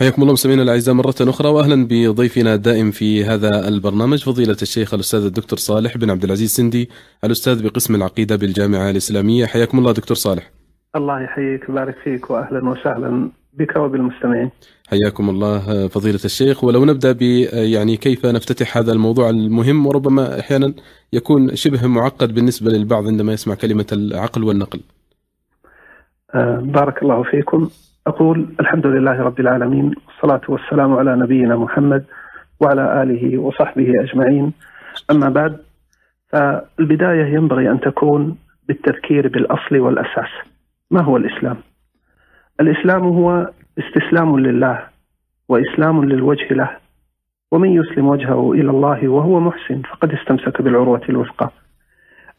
حياكم الله مستمعينا الأعزاء مرة أخرى واهلا بضيفنا الدائم في هذا البرنامج فضيلة الشيخ الأستاذ الدكتور صالح بن عبد العزيز سندي الأستاذ بقسم العقيدة بالجامعة الإسلامية حياكم الله دكتور صالح. الله يحييك ويبارك فيك واهلا وسهلا بك وبالمستمعين. حياكم الله فضيلة الشيخ ولو نبدأ ب يعني كيف نفتتح هذا الموضوع المهم وربما أحيانا يكون شبه معقد بالنسبة للبعض عندما يسمع كلمة العقل والنقل. آه، بارك الله فيكم أقول الحمد لله رب العالمين والصلاة والسلام على نبينا محمد وعلى آله وصحبه أجمعين. أما بعد فالبداية ينبغي أن تكون بالتذكير بالأصل والأساس. ما هو الإسلام؟ الإسلام هو استسلام لله وإسلام للوجه له ومن يسلم وجهه إلى الله وهو محسن فقد استمسك بالعروة الوثقى.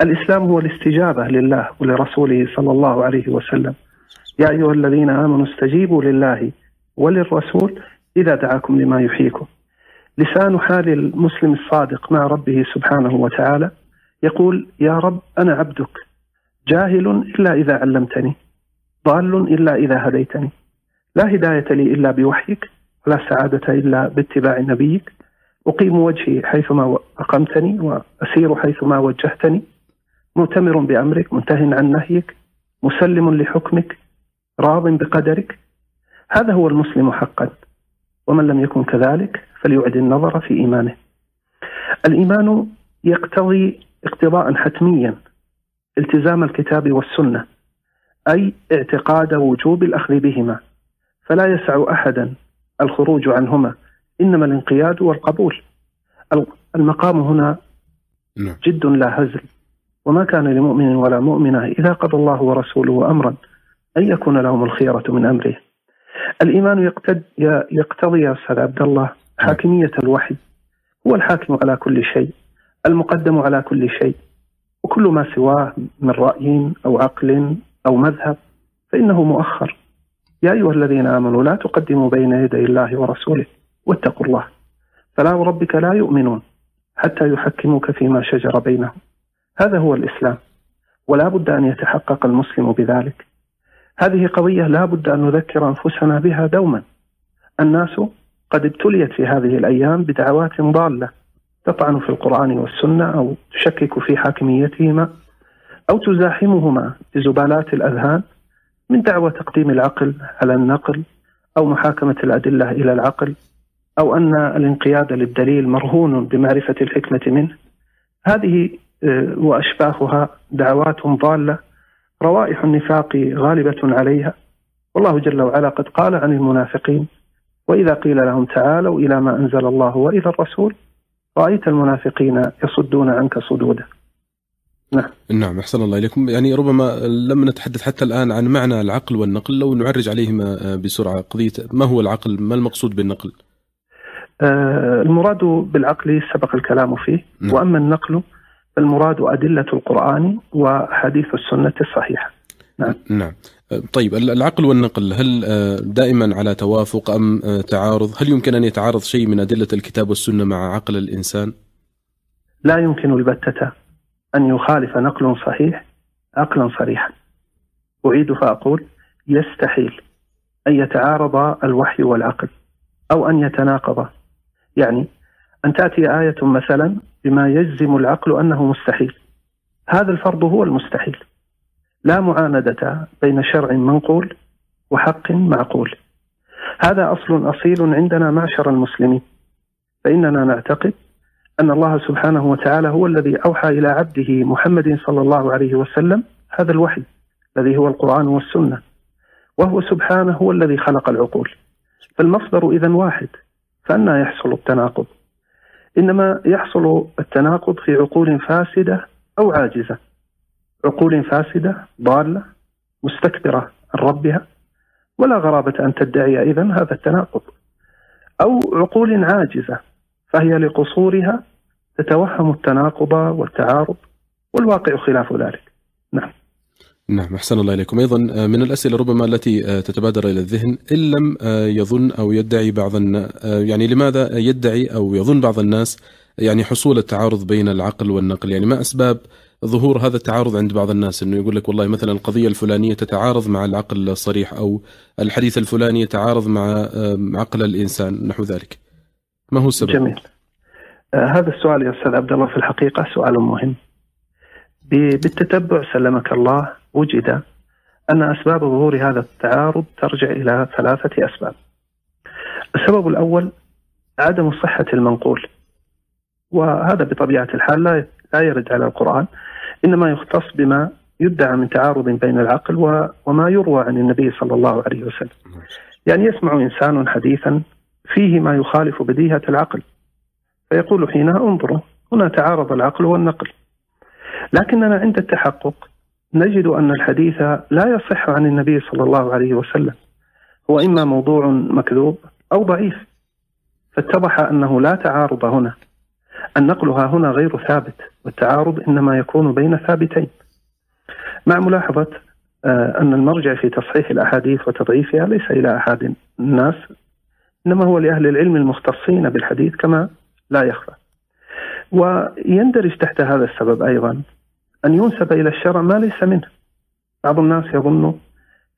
الإسلام هو الاستجابة لله ولرسوله صلى الله عليه وسلم. يا أيها الذين آمنوا استجيبوا لله وللرسول إذا دعاكم لما يحييكم. لسان حال المسلم الصادق مع ربه سبحانه وتعالى يقول يا رب أنا عبدك. جاهل إلا إذا علمتني. ضال إلا إذا هديتني. لا هداية لي إلا بوحيك ولا سعادة إلا باتباع نبيك. أقيم وجهي حيثما أقمتني وأسير حيثما وجهتني. مؤتمر بأمرك منتهي عن نهيك. مسلم لحكمك راض بقدرك. هذا هو المسلم حقا. ومن لم يكن كذلك فليعد النظر في إيمانه. الإيمان يقتضي اقتضاء حتميا التزام الكتاب والسنة أي اعتقاد وجوب الأخذ بهما. فلا يسع أحدا الخروج عنهما إنما الانقياد والقبول. المقام هنا نعم. جد لا هزل. وما كان لمؤمن ولا مؤمنة إذا قضى الله ورسوله أمرا أن يكون لهم الخيرة من أمره. الإيمان يقتد يقتضي يا أستاذ عبد الله حاكمية الوحي. هو الحاكم على كل شيء المقدم على كل شيء. وكل ما سواه من رأي أو عقل أو مذهب فإنه مؤخر. يا أيها الذين آمنوا لا تقدموا بين يدي الله ورسوله واتقوا الله. فلا وربك لا يؤمنون حتى يحكموك فيما شجر بينهم. هذا هو الإسلام ولا بد أن يتحقق المسلم بذلك. هذه قضية لا بد أن نذكر أنفسنا بها دوما. الناس قد ابتليت في هذه الأيام بدعوات ضالة تطعن في القرآن والسنة أو تشكك في حاكميتهما أو تزاحمهما بزبالات الأذهان من دعوى تقديم العقل على النقل أو محاكمة الأدلة إلى العقل أو أن الانقياد للدليل مرهون بمعرفة الحكمة منه. هذه وأشباهها دعوات ضالة روائح النفاق غالبة عليها. والله جل وعلا قد قال عن المنافقين وإذا قيل لهم تعالوا إلى ما أنزل الله وإلى الرسول رأيت المنافقين يصدون عنك صدودا نعم. نعم أحسن الله إليكم. يعني ربما لم نتحدث حتى الآن عن معنى العقل والنقل لو نعرج عليهما بسرعة. قضية ما هو العقل؟ ما المقصود بالنقل؟ آه المراد بالعقل سبق الكلام فيه. نعم. وأما النقل المراد أدلة القرآن وحديث السنة الصحيحة. نعم. نعم. طيب العقل والنقل هل آه، دائما على توافق أم آه، تعارض؟ هل يمكن أن يتعارض شيء من أدلة الكتاب والسنة مع عقل الإنسان؟ لا يمكن البتة أن يخالف نقل صحيح عقلا صريحا. أعيد فأقول يستحيل أن يتعارض الوحي والعقل أو أن يتناقضا يعني أن تأتي آية مثلا بما يجزم العقل أنه مستحيل. هذا الفرض هو المستحيل. لا معاندة بين شرع منقول وحق معقول. هذا أصل أصيل عندنا معشر المسلمين. فإننا نعتقد أن الله سبحانه وتعالى هو الذي أوحى إلى عبده محمد صلى الله عليه وسلم هذا الوحي الذي هو القرآن والسنة وهو سبحانه هو الذي خلق العقول. فالمصدر إذا واحد فأنا يحصل التناقض. إنما يحصل التناقض في عقول فاسدة أو عاجزة. عقول فاسدة ضالة مستكبرة عن ربها ولا غرابة أن تدعي إذن هذا التناقض. أو عقول عاجزة فهي لقصورها تتوهم التناقض والتعارض والواقع خلاف ذلك. نعم. نعم أحسن الله إليكم أيضا آه، من الأسئلة ربما التي آه، تتبادر إلى الذهن إن لم آه، يظن أو يدعي بعض يعني لماذا يدعي أو يظن بعض الناس يعني حصول التعارض بين العقل والنقل يعني ما أسباب ظهور هذا التعارض عند بعض الناس إنه يقول لك والله مثلا القضية الفلانية تتعارض مع العقل الصريح أو الحديث الفلاني يتعارض مع عقل الإنسان نحو ذلك. ما هو السبب؟ جميل. هذا السؤال يا أستاذ عبد الله في الحقيقة سؤال مهم. بالتتبع سلمك الله وجد أن أسباب ظهور هذا التعارض ترجع إلى ثلاثة أسباب. السبب الأول عدم صحة المنقول. وهذا بطبيعة الحال لا يرد على القرآن إنما يختص بما يدعى من تعارض بين العقل وما يروى عن النبي صلى الله عليه وسلم يعني يسمع إنسان حديثا فيه ما يخالف بديهة العقل فيقول حينها انظروا هنا تعارض العقل والنقل لكننا عند التحقق نجد أن الحديث لا يصح عن النبي صلى الله عليه وسلم. هو إما موضوع مكذوب أو ضعيف. فاتضح أنه لا تعارض هنا. النقل ها هنا غير ثابت والتعارض إنما يكون بين ثابتين. مع ملاحظة آه، أن المرجع في تصحيح الأحاديث وتضعيفها ليس إلى أحد الناس إنما هو لأهل العلم المختصين بالحديث كما لا يخفى. ويندرج تحت هذا السبب أيضا. أن ينسب إلى الشرع ما ليس منه. بعض الناس يظن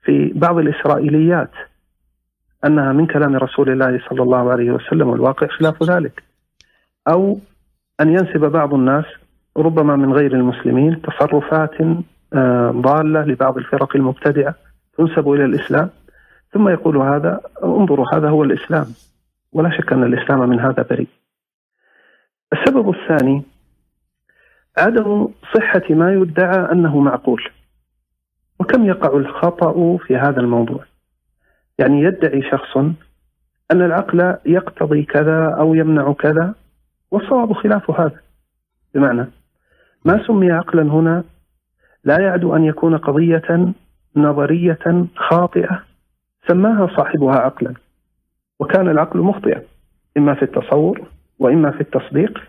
في بعض الإسرائيليات أنها من كلام رسول الله صلى الله عليه وسلم والواقع خلاف ذلك. أو أن ينسب بعض الناس ربما من غير المسلمين تصرفات آه، ضالة لبعض الفرق المبتدعة تنسب إلى الإسلام. ثم يقول هذا انظروا هذا هو الإسلام. ولا شك أن الإسلام من هذا بريء. السبب الثاني عدم صحة ما يدعى أنه معقول. وكم يقع الخطأ في هذا الموضوع؟ يعني يدعي شخص أن العقل يقتضي كذا أو يمنع كذا والصواب خلاف هذا. بمعنى ما سمي عقلا هنا لا يعدو أن يكون قضية نظرية خاطئة سماها صاحبها عقلا. وكان العقل مخطئا إما في التصور وإما في التصديق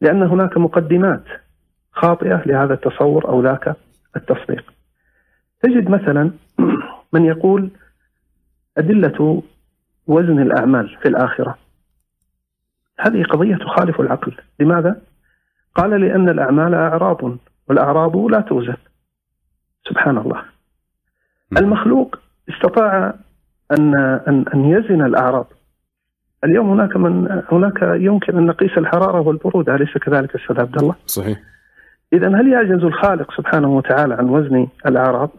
لأن هناك مقدمات خاطئة لهذا التصور أو ذاك التصديق. تجد مثلا من يقول أدلة وزن الأعمال في الآخرة. هذه قضية تخالف العقل. لماذا؟ قال لأن الأعمال أعراض والأعراض لا توزن. سبحان الله. المخلوق استطاع أن أن أن يزن الأعراض. اليوم هناك من هناك يمكن أن نقيس الحرارة والبرودة أليس كذلك أستاذ عبد الله؟ صحيح. إذا هل يعجز الخالق سبحانه وتعالى عن وزن الأعراض؟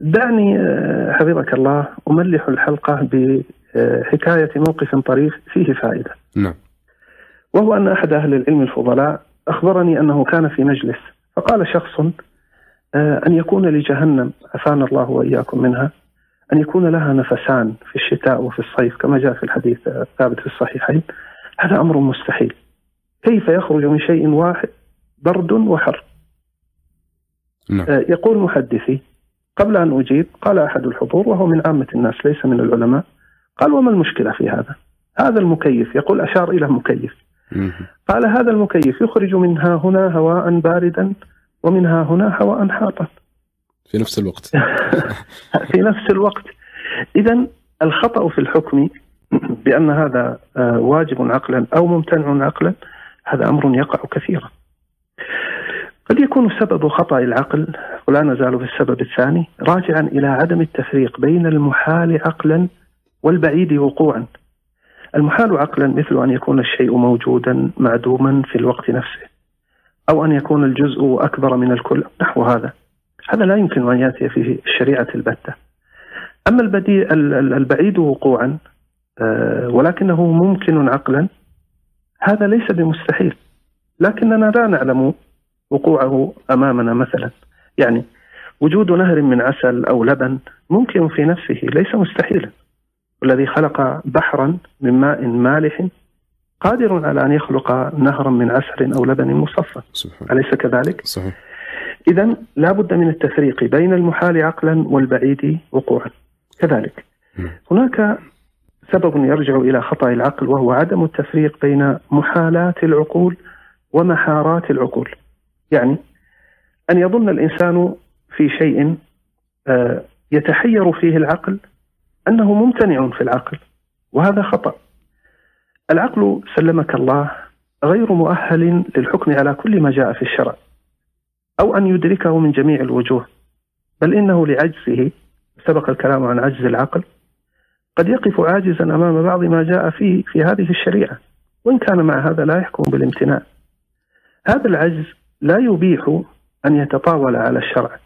دعني آه، حفظك الله أملح الحلقة حكاية موقف طريف فيه فائدة. نعم. وهو أن أحد أهل العلم الفضلاء أخبرني أنه كان في مجلس فقال شخص آه، أن يكون لجهنم عافانا الله وإياكم منها أن يكون لها نفسان في الشتاء وفي الصيف كما جاء في الحديث الثابت في الصحيحين. هذا أمر مستحيل. كيف يخرج من شيء واحد برد وحر. نعم. آه، يقول محدثي قبل أن أجيب قال أحد الحضور وهو من عامة الناس ليس من العلماء قال وما المشكلة في هذا؟ هذا المكيف. يقول أشار إلى مكيف. قال هذا المكيف يخرج منها هنا هواء باردا ومنها هنا هواء حارا في نفس الوقت. في نفس الوقت. إذا الخطأ في الحكم بأن هذا آه، واجب عقلا أو ممتنع عقلا هذا أمر يقع كثيرا. قد يكون سبب خطأ العقل ولا نزال في السبب الثاني راجعا إلى عدم التفريق بين المحال عقلا والبعيد وقوعا. المحال عقلا مثل أن يكون الشيء موجودا معدوما في الوقت نفسه أو أن يكون الجزء أكبر من الكل نحو هذا. هذا لا يمكن أن يأتي في الشريعة البتة. أما البديع البعيد وقوعا آه، ولكنه ممكن عقلا هذا ليس بمستحيل. لكننا لا نعلم وقوعه أمامنا مثلا. يعني وجود نهر من عسل أو لبن ممكن في نفسه ليس مستحيلا. والذي خلق بحرا من ماء مالح قادر على أن يخلق نهرا من عسل أو لبن مصفى. أليس كذلك؟ صحيح. إذا لا بد من التفريق بين المحال عقلا والبعيد وقوعا. كذلك م. هناك سبب يرجع إلى خطأ العقل وهو عدم التفريق بين محالات العقول ومحارات العقول. يعني أن يظن الإنسان في شيء آه، يتحير فيه العقل أنه ممتنع في العقل وهذا خطأ. العقل سلمك الله غير مؤهل للحكم على كل ما جاء في الشرع أو أن يدركه من جميع الوجوه بل إنه لعجزه سبق الكلام عن عجز العقل قد يقف عاجزا أمام بعض ما جاء فيه في هذه الشريعة وإن كان مع هذا لا يحكم بالامتناع. هذا العجز لا يبيح أن يتطاول على الشرع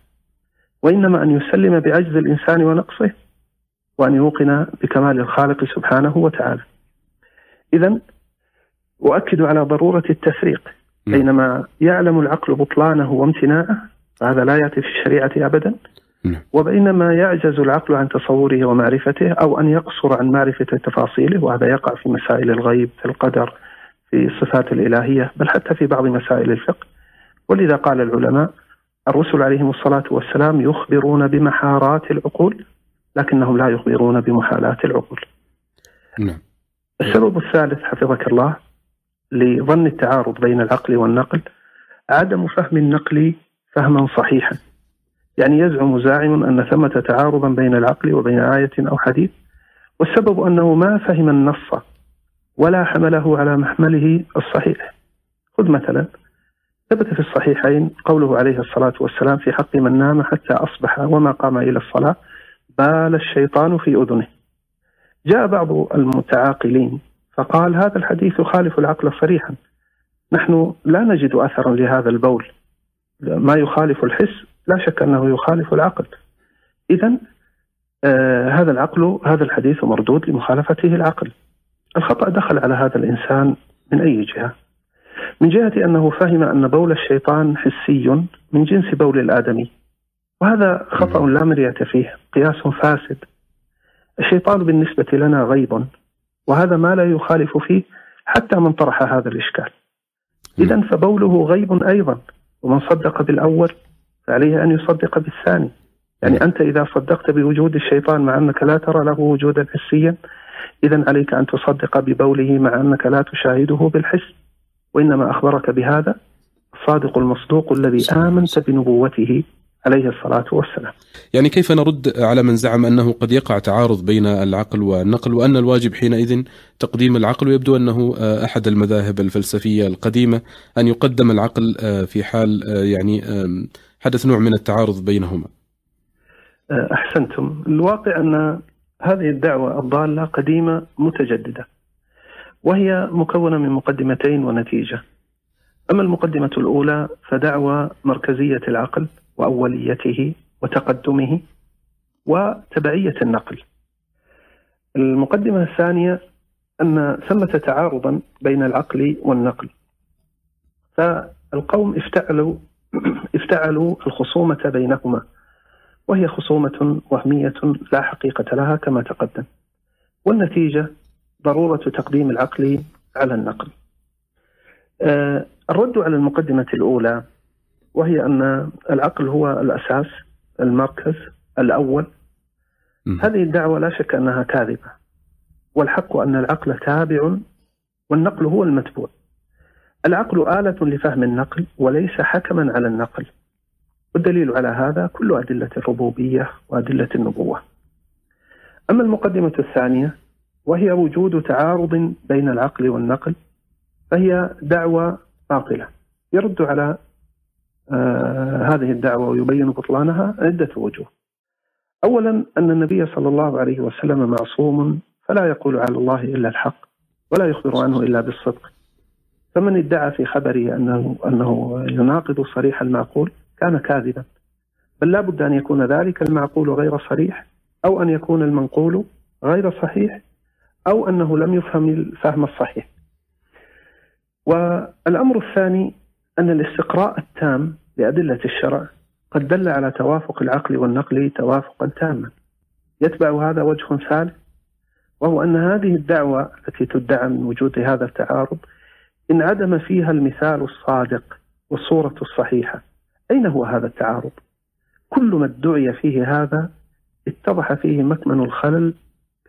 وإنما أن يسلم بعجز الإنسان ونقصه وأن يوقن بكمال الخالق سبحانه وتعالى إذا أؤكد على ضرورة التفريق. بينما يعلم العقل بطلانه وامتناعه فهذا لا يأتي في الشريعة أبدا. وبينما يعجز العقل عن تصوره ومعرفته أو أن يقصر عن معرفة تفاصيله وهذا يقع في مسائل الغيب في القدر في الصفات الإلهية بل حتى في بعض مسائل الفقه. ولذا قال العلماء الرسل عليهم الصلاة والسلام يخبرون بمحارات العقول لكنهم لا يخبرون بمحالات العقول. نعم. السبب الثالث حفظك الله لظن التعارض بين العقل والنقل. عدم فهم النقل فهما صحيحا. يعني يزعم زاعم أن ثمة تعارضا بين العقل وبين آية أو حديث والسبب أنه ما فهم النص ولا حمله على محمله الصحيح. خذ مثلا ثبت في الصحيحين قوله عليه الصلاة والسلام في حق من نام حتى أصبح وما قام إلى الصلاة بال الشيطان في أذنه. جاء بعض المتعاقلين فقال هذا الحديث يخالف العقل صريحا. نحن لا نجد أثرا لهذا البول. ما يخالف الحس لا شك أنه يخالف العقل. إذا آه هذا العقل هذا الحديث مردود لمخالفته العقل. الخطأ دخل على هذا الإنسان من أي جهة؟ من جهة أنه فهم أن بول الشيطان حسي من جنس بول الآدمي وهذا خطأ لا مرية فيه قياس فاسد. الشيطان بالنسبة لنا غيب وهذا ما لا يخالف فيه حتى من طرح هذا الإشكال. إذا فبوله غيب أيضا ومن صدق بالأول فعليه أن يصدق بالثاني. يعني أنت إذا صدقت بوجود الشيطان مع أنك لا ترى له وجودا حسيا إذا عليك أن تصدق ببوله مع أنك لا تشاهده بالحس وإنما أخبرك بهذا الصادق المصدوق الذي آمنت بنبوته عليه الصلاة والسلام. يعني كيف نرد على من زعم أنه قد يقع تعارض بين العقل والنقل وأن الواجب حينئذ تقديم العقل ويبدو أنه آه، أحد المذاهب الفلسفية القديمة أن يقدم العقل آه، في حال آه، يعني حدث نوع من التعارض بينهما. أحسنتم. الواقع أن هذه الدعوة الضالة قديمة متجددة وهي مكونة من مقدمتين ونتيجة. أما المقدمة الأولى فدعوة مركزية العقل وأوليته وتقدمه وتبعية النقل. المقدمة الثانية أن ثمة تعارضا بين العقل والنقل. فالقوم افتعلوا افتعلوا الخصومة بينهما. وهي خصومة وهمية لا حقيقة لها كما تقدم. والنتيجة ضرورة تقديم العقل على النقل. آه، الرد على المقدمة الأولى وهي أن العقل هو الأساس المركز الأول. م. هذه الدعوة لا شك أنها كاذبة والحق أن العقل تابع والنقل هو المتبوع. العقل آلة لفهم النقل وليس حكما على النقل. والدليل على هذا كل أدلة الربوبية وأدلة النبوة. أما المقدمة الثانية وهي وجود تعارض بين العقل والنقل فهي دعوة باطلة. يرد على آه هذه الدعوة ويبين بطلانها عدة وجوه. أولا أن النبي صلى الله عليه وسلم معصوم فلا يقول على الله إلا الحق ولا يخبر عنه إلا بالصدق. فمن ادعى في خبره أنه, أنه يناقض صريح المعقول كان كاذبا. بل لا بد أن يكون ذلك المعقول غير صريح أو أن يكون المنقول غير صحيح أو أنه لم يفهم الفهم الصحيح. والأمر الثاني أن الاستقراء التام لأدلة الشرع قد دل على توافق العقل والنقل توافقا تاما. يتبع هذا وجه ثالث وهو أن هذه الدعوة التي تدعى من وجود هذا التعارض انعدم فيها المثال الصادق والصورة الصحيحة. أين هو هذا التعارض؟ كل ما ادعي فيه هذا اتضح فيه مكمن الخلل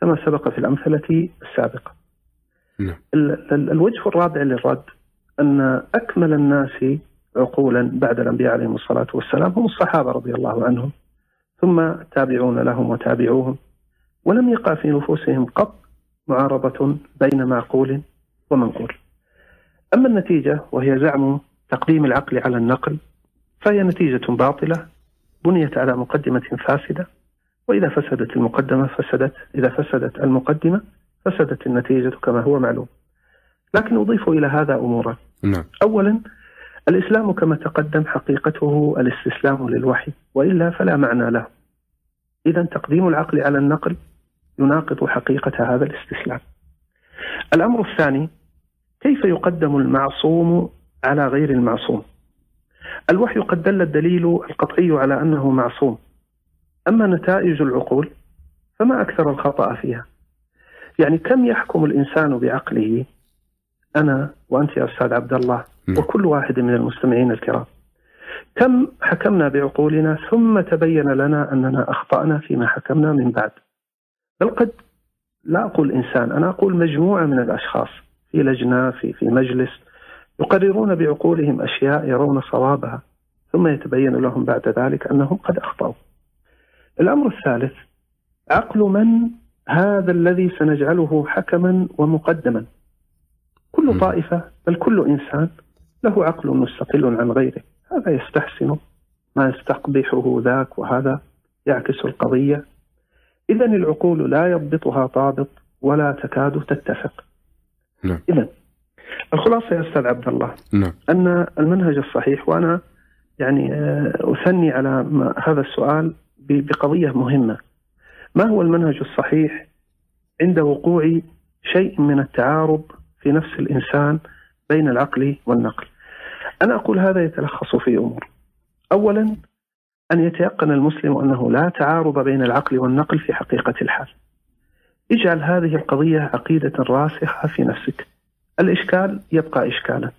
كما سبق في الأمثلة السابقة نعم. الوجه الرابع للرد أن أكمل الناس عقولا بعد الأنبياء عليهم الصلاة والسلام هم الصحابة رضي الله عنهم ثم تابعون لهم وتابعوهم ولم يقع في نفوسهم قط معارضة بين معقول ومنقول أما النتيجة وهي زعم تقديم العقل على النقل فهي نتيجة باطلة بنيت على مقدمة فاسدة وإذا فسدت المقدمة فسدت إذا فسدت المقدمة فسدت النتيجة كما هو معلوم. لكن أضيف إلى هذا أمورا. نعم. أولا الإسلام كما تقدم حقيقته الاستسلام للوحي وإلا فلا معنى له. إذا تقديم العقل على النقل يناقض حقيقة هذا الاستسلام. الأمر الثاني كيف يقدم المعصوم على غير المعصوم؟ الوحي قد دل الدليل القطعي على أنه معصوم. أما نتائج العقول فما أكثر الخطأ فيها. يعني كم يحكم الإنسان بعقله؟ أنا وأنت يا أستاذ عبد الله. وكل واحد من المستمعين الكرام. كم حكمنا بعقولنا ثم تبين لنا أننا أخطأنا فيما حكمنا من بعد؟ بل قد لا أقول إنسان أنا أقول مجموعة من الأشخاص في لجنة في, في مجلس يقررون بعقولهم أشياء يرون صوابها ثم يتبين لهم بعد ذلك أنهم قد أخطأوا. الأمر الثالث عقل من؟ هذا الذي سنجعله حكما ومقدما. كل. طائفة بل كل إنسان له عقل مستقل عن غيره. هذا يستحسن. ما يستقبحه ذاك وهذا يعكس القضية. إذا العقول لا يضبطها ضابط ولا تكاد تتفق. نعم. إذا الخلاصة يا أستاذ عبد الله نعم. أن المنهج الصحيح وأنا يعني آه، أثني على هذا السؤال ب- بقضية مهمة. ما هو المنهج الصحيح عند وقوع شيء من التعارض في نفس الإنسان بين العقل والنقل؟ أنا أقول هذا يتلخص في أمور. أولا أن يتيقن المسلم أنه لا تعارض بين العقل والنقل في حقيقة الحال. اجعل هذه القضية عقيدة راسخة في نفسك. الإشكال يبقى إشكالا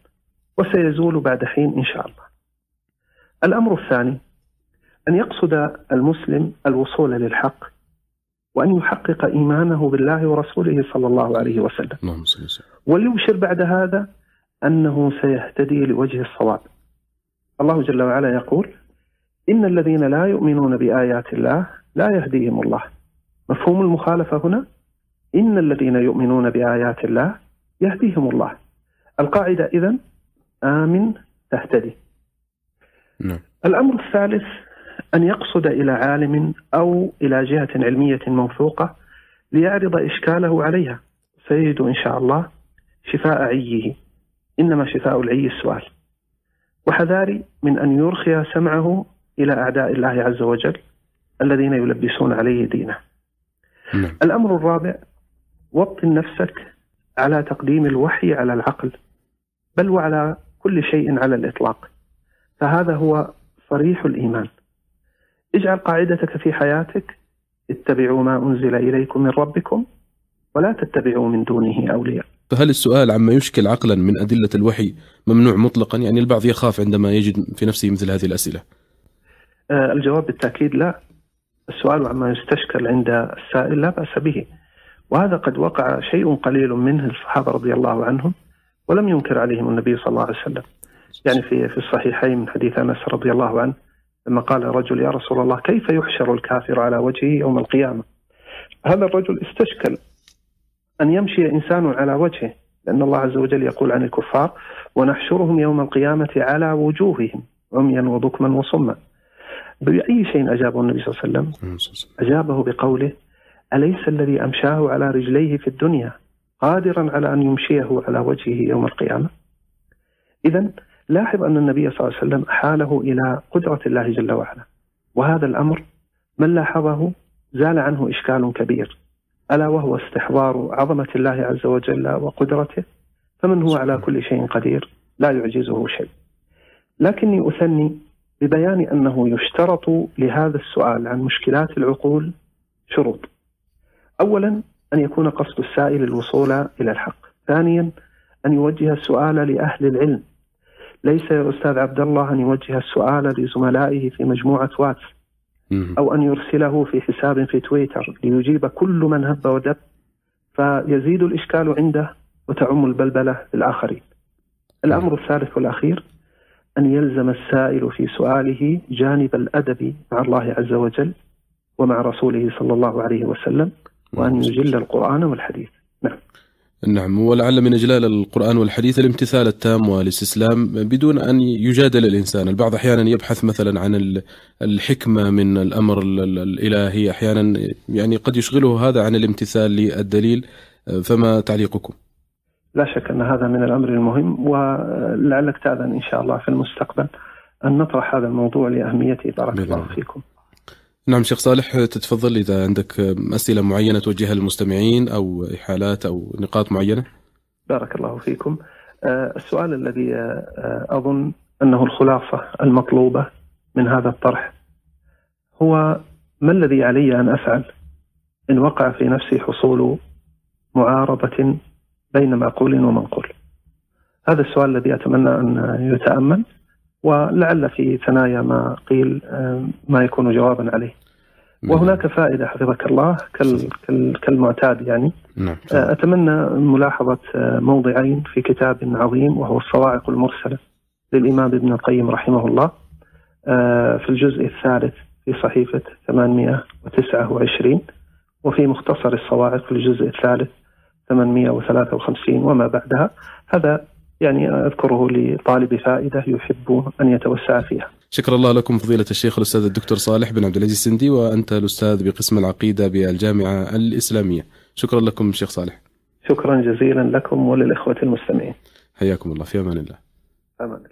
وسيزول بعد حين إن شاء الله. الأمر الثاني أن يقصد المسلم الوصول للحق وأن يحقق إيمانه بالله ورسوله صلى الله عليه وسلم. اللهم صل وسلم. وليبشر بعد هذا أنه سيهتدي لوجه الصواب. الله جل وعلا يقول إن الذين لا يؤمنون بآيات الله لا يهديهم الله. مفهوم المخالفة هنا؟ إن الذين يؤمنون بآيات الله يهديهم الله. القاعدة إذن آمن تهتدي. نعم. الأمر الثالث أن يقصد إلى عالم أو إلى جهة علمية موثوقة ليعرض إشكاله عليها. سيجد إن شاء الله شفاء عيه. إنما شفاء العي السؤال. وحذاري من أن يرخي سمعه إلى أعداء الله عز وجل الذين يلبسون عليه دينه. نعم. الأمر الرابع وطن نفسك على تقديم الوحي على العقل بل وعلى كل شيء على الإطلاق. فهذا هو صريح الإيمان. اجعل قاعدتك في حياتك اتبعوا ما أنزل إليكم من ربكم ولا تتبعوا من دونه أولياء. فهل السؤال عما يشكل عقلا من أدلة الوحي ممنوع مطلقا؟ يعني البعض يخاف عندما يجد في نفسه مثل هذه الأسئلة. آه، الجواب بالتأكيد لا. السؤال عما يستشكل عند السائل لا بأس به. وهذا قد وقع شيء قليل منه الصحابة رضي الله عنهم ولم ينكر عليهم النبي صلى الله عليه وسلم. يعني في في الصحيحين من حديث أنس رضي الله عنه لما قال الرجل يا رسول الله كيف يحشر الكافر على وجهه يوم القيامة؟ هذا الرجل استشكل أن يمشي إنسان على وجهه لأن الله عز وجل يقول عن الكفار ونحشرهم يوم القيامة على وجوههم عميا وبكما وصما. بأي شيء أجابه النبي صلى الله عليه وسلم. أجابه بقوله أليس الذي أمشاه على رجليه في الدنيا قادرا على أن يمشيه على وجهه يوم القيامة؟ إذا لاحظ أن النبي صلى الله عليه وسلم حاله إلى قدرة الله جل وعلا. وهذا الأمر من لاحظه زال عنه إشكال كبير. ألا وهو استحضار عظمة الله عز وجل وقدرته؟ فمن هو على كل شيء قدير؟ لا يعجزه شيء. لكني أثني ببيان أنه يشترط لهذا السؤال عن مشكلات العقول شروط. أولا أن يكون قصد السائل الوصول إلى الحق. ثانيا أن يوجه السؤال لأهل العلم. ليس يا أستاذ عبد الله أن يوجه السؤال لزملائه في مجموعة واتس. أو أن يرسله في حساب في تويتر ليجيب كل من هب ودب فيزيد الإشكال عنده وتعم البلبلة للآخرين الأمر الثالث والأخير أن يلزم السائل في سؤاله جانب الأدب مع الله عز وجل ومع رسوله صلى الله عليه وسلم. وأن يجل القرآن والحديث. نعم. ولعل من إجلال القرآن والحديث الامتثال التام والاستسلام بدون أن يجادل الإنسان، البعض أحيانا يبحث مثلا عن الحكمة من الأمر الإلهي، أحيانا يعني قد يشغله هذا عن الامتثال للدليل، فما تعليقكم؟ لا شك أن هذا من الأمر المهم ولعلك تاذن إن شاء الله في المستقبل أن نطرح هذا الموضوع لاهميته بارك الله. فيكم. نعم شيخ صالح تتفضل إذا عندك أسئلة معينة توجهها للمستمعين أو إحالات أو نقاط معينة. بارك الله فيكم. آه، السؤال الذي آه، أظن أنه الخلاصة المطلوبة من هذا الطرح هو ما الذي علي أن أفعل إن وقع في نفسي حصول معارضة بين معقول ومنقول. هذا السؤال الذي أتمنى أن يتأمل ولعل في ثنايا ما قيل آه، ما يكون جوابا عليه. وهناك فائدة حفظك الله كالمعتاد يعني. نعم. آه، أتمنى ملاحظة آه، موضعين في كتاب عظيم وهو الصواعق المرسلة للإمام ابن القيم رحمه الله. في الجزء الثالث في صحيفة 829 وفي مختصر الصواعق في الجزء الثالث 853 وما بعدها. هذا يعني أذكره لطالب فائدة يحب أن يتوسع فيها. شكرا الله لكم فضيلة الشيخ الأستاذ الدكتور صالح بن عبد العزيز السندي وأنت الأستاذ بقسم العقيدة بالجامعة الإسلامية. شكرا لكم شيخ صالح. شكرا جزيلا لكم وللإخوة المستمعين. حياكم الله. في أمان الله. أمان الله.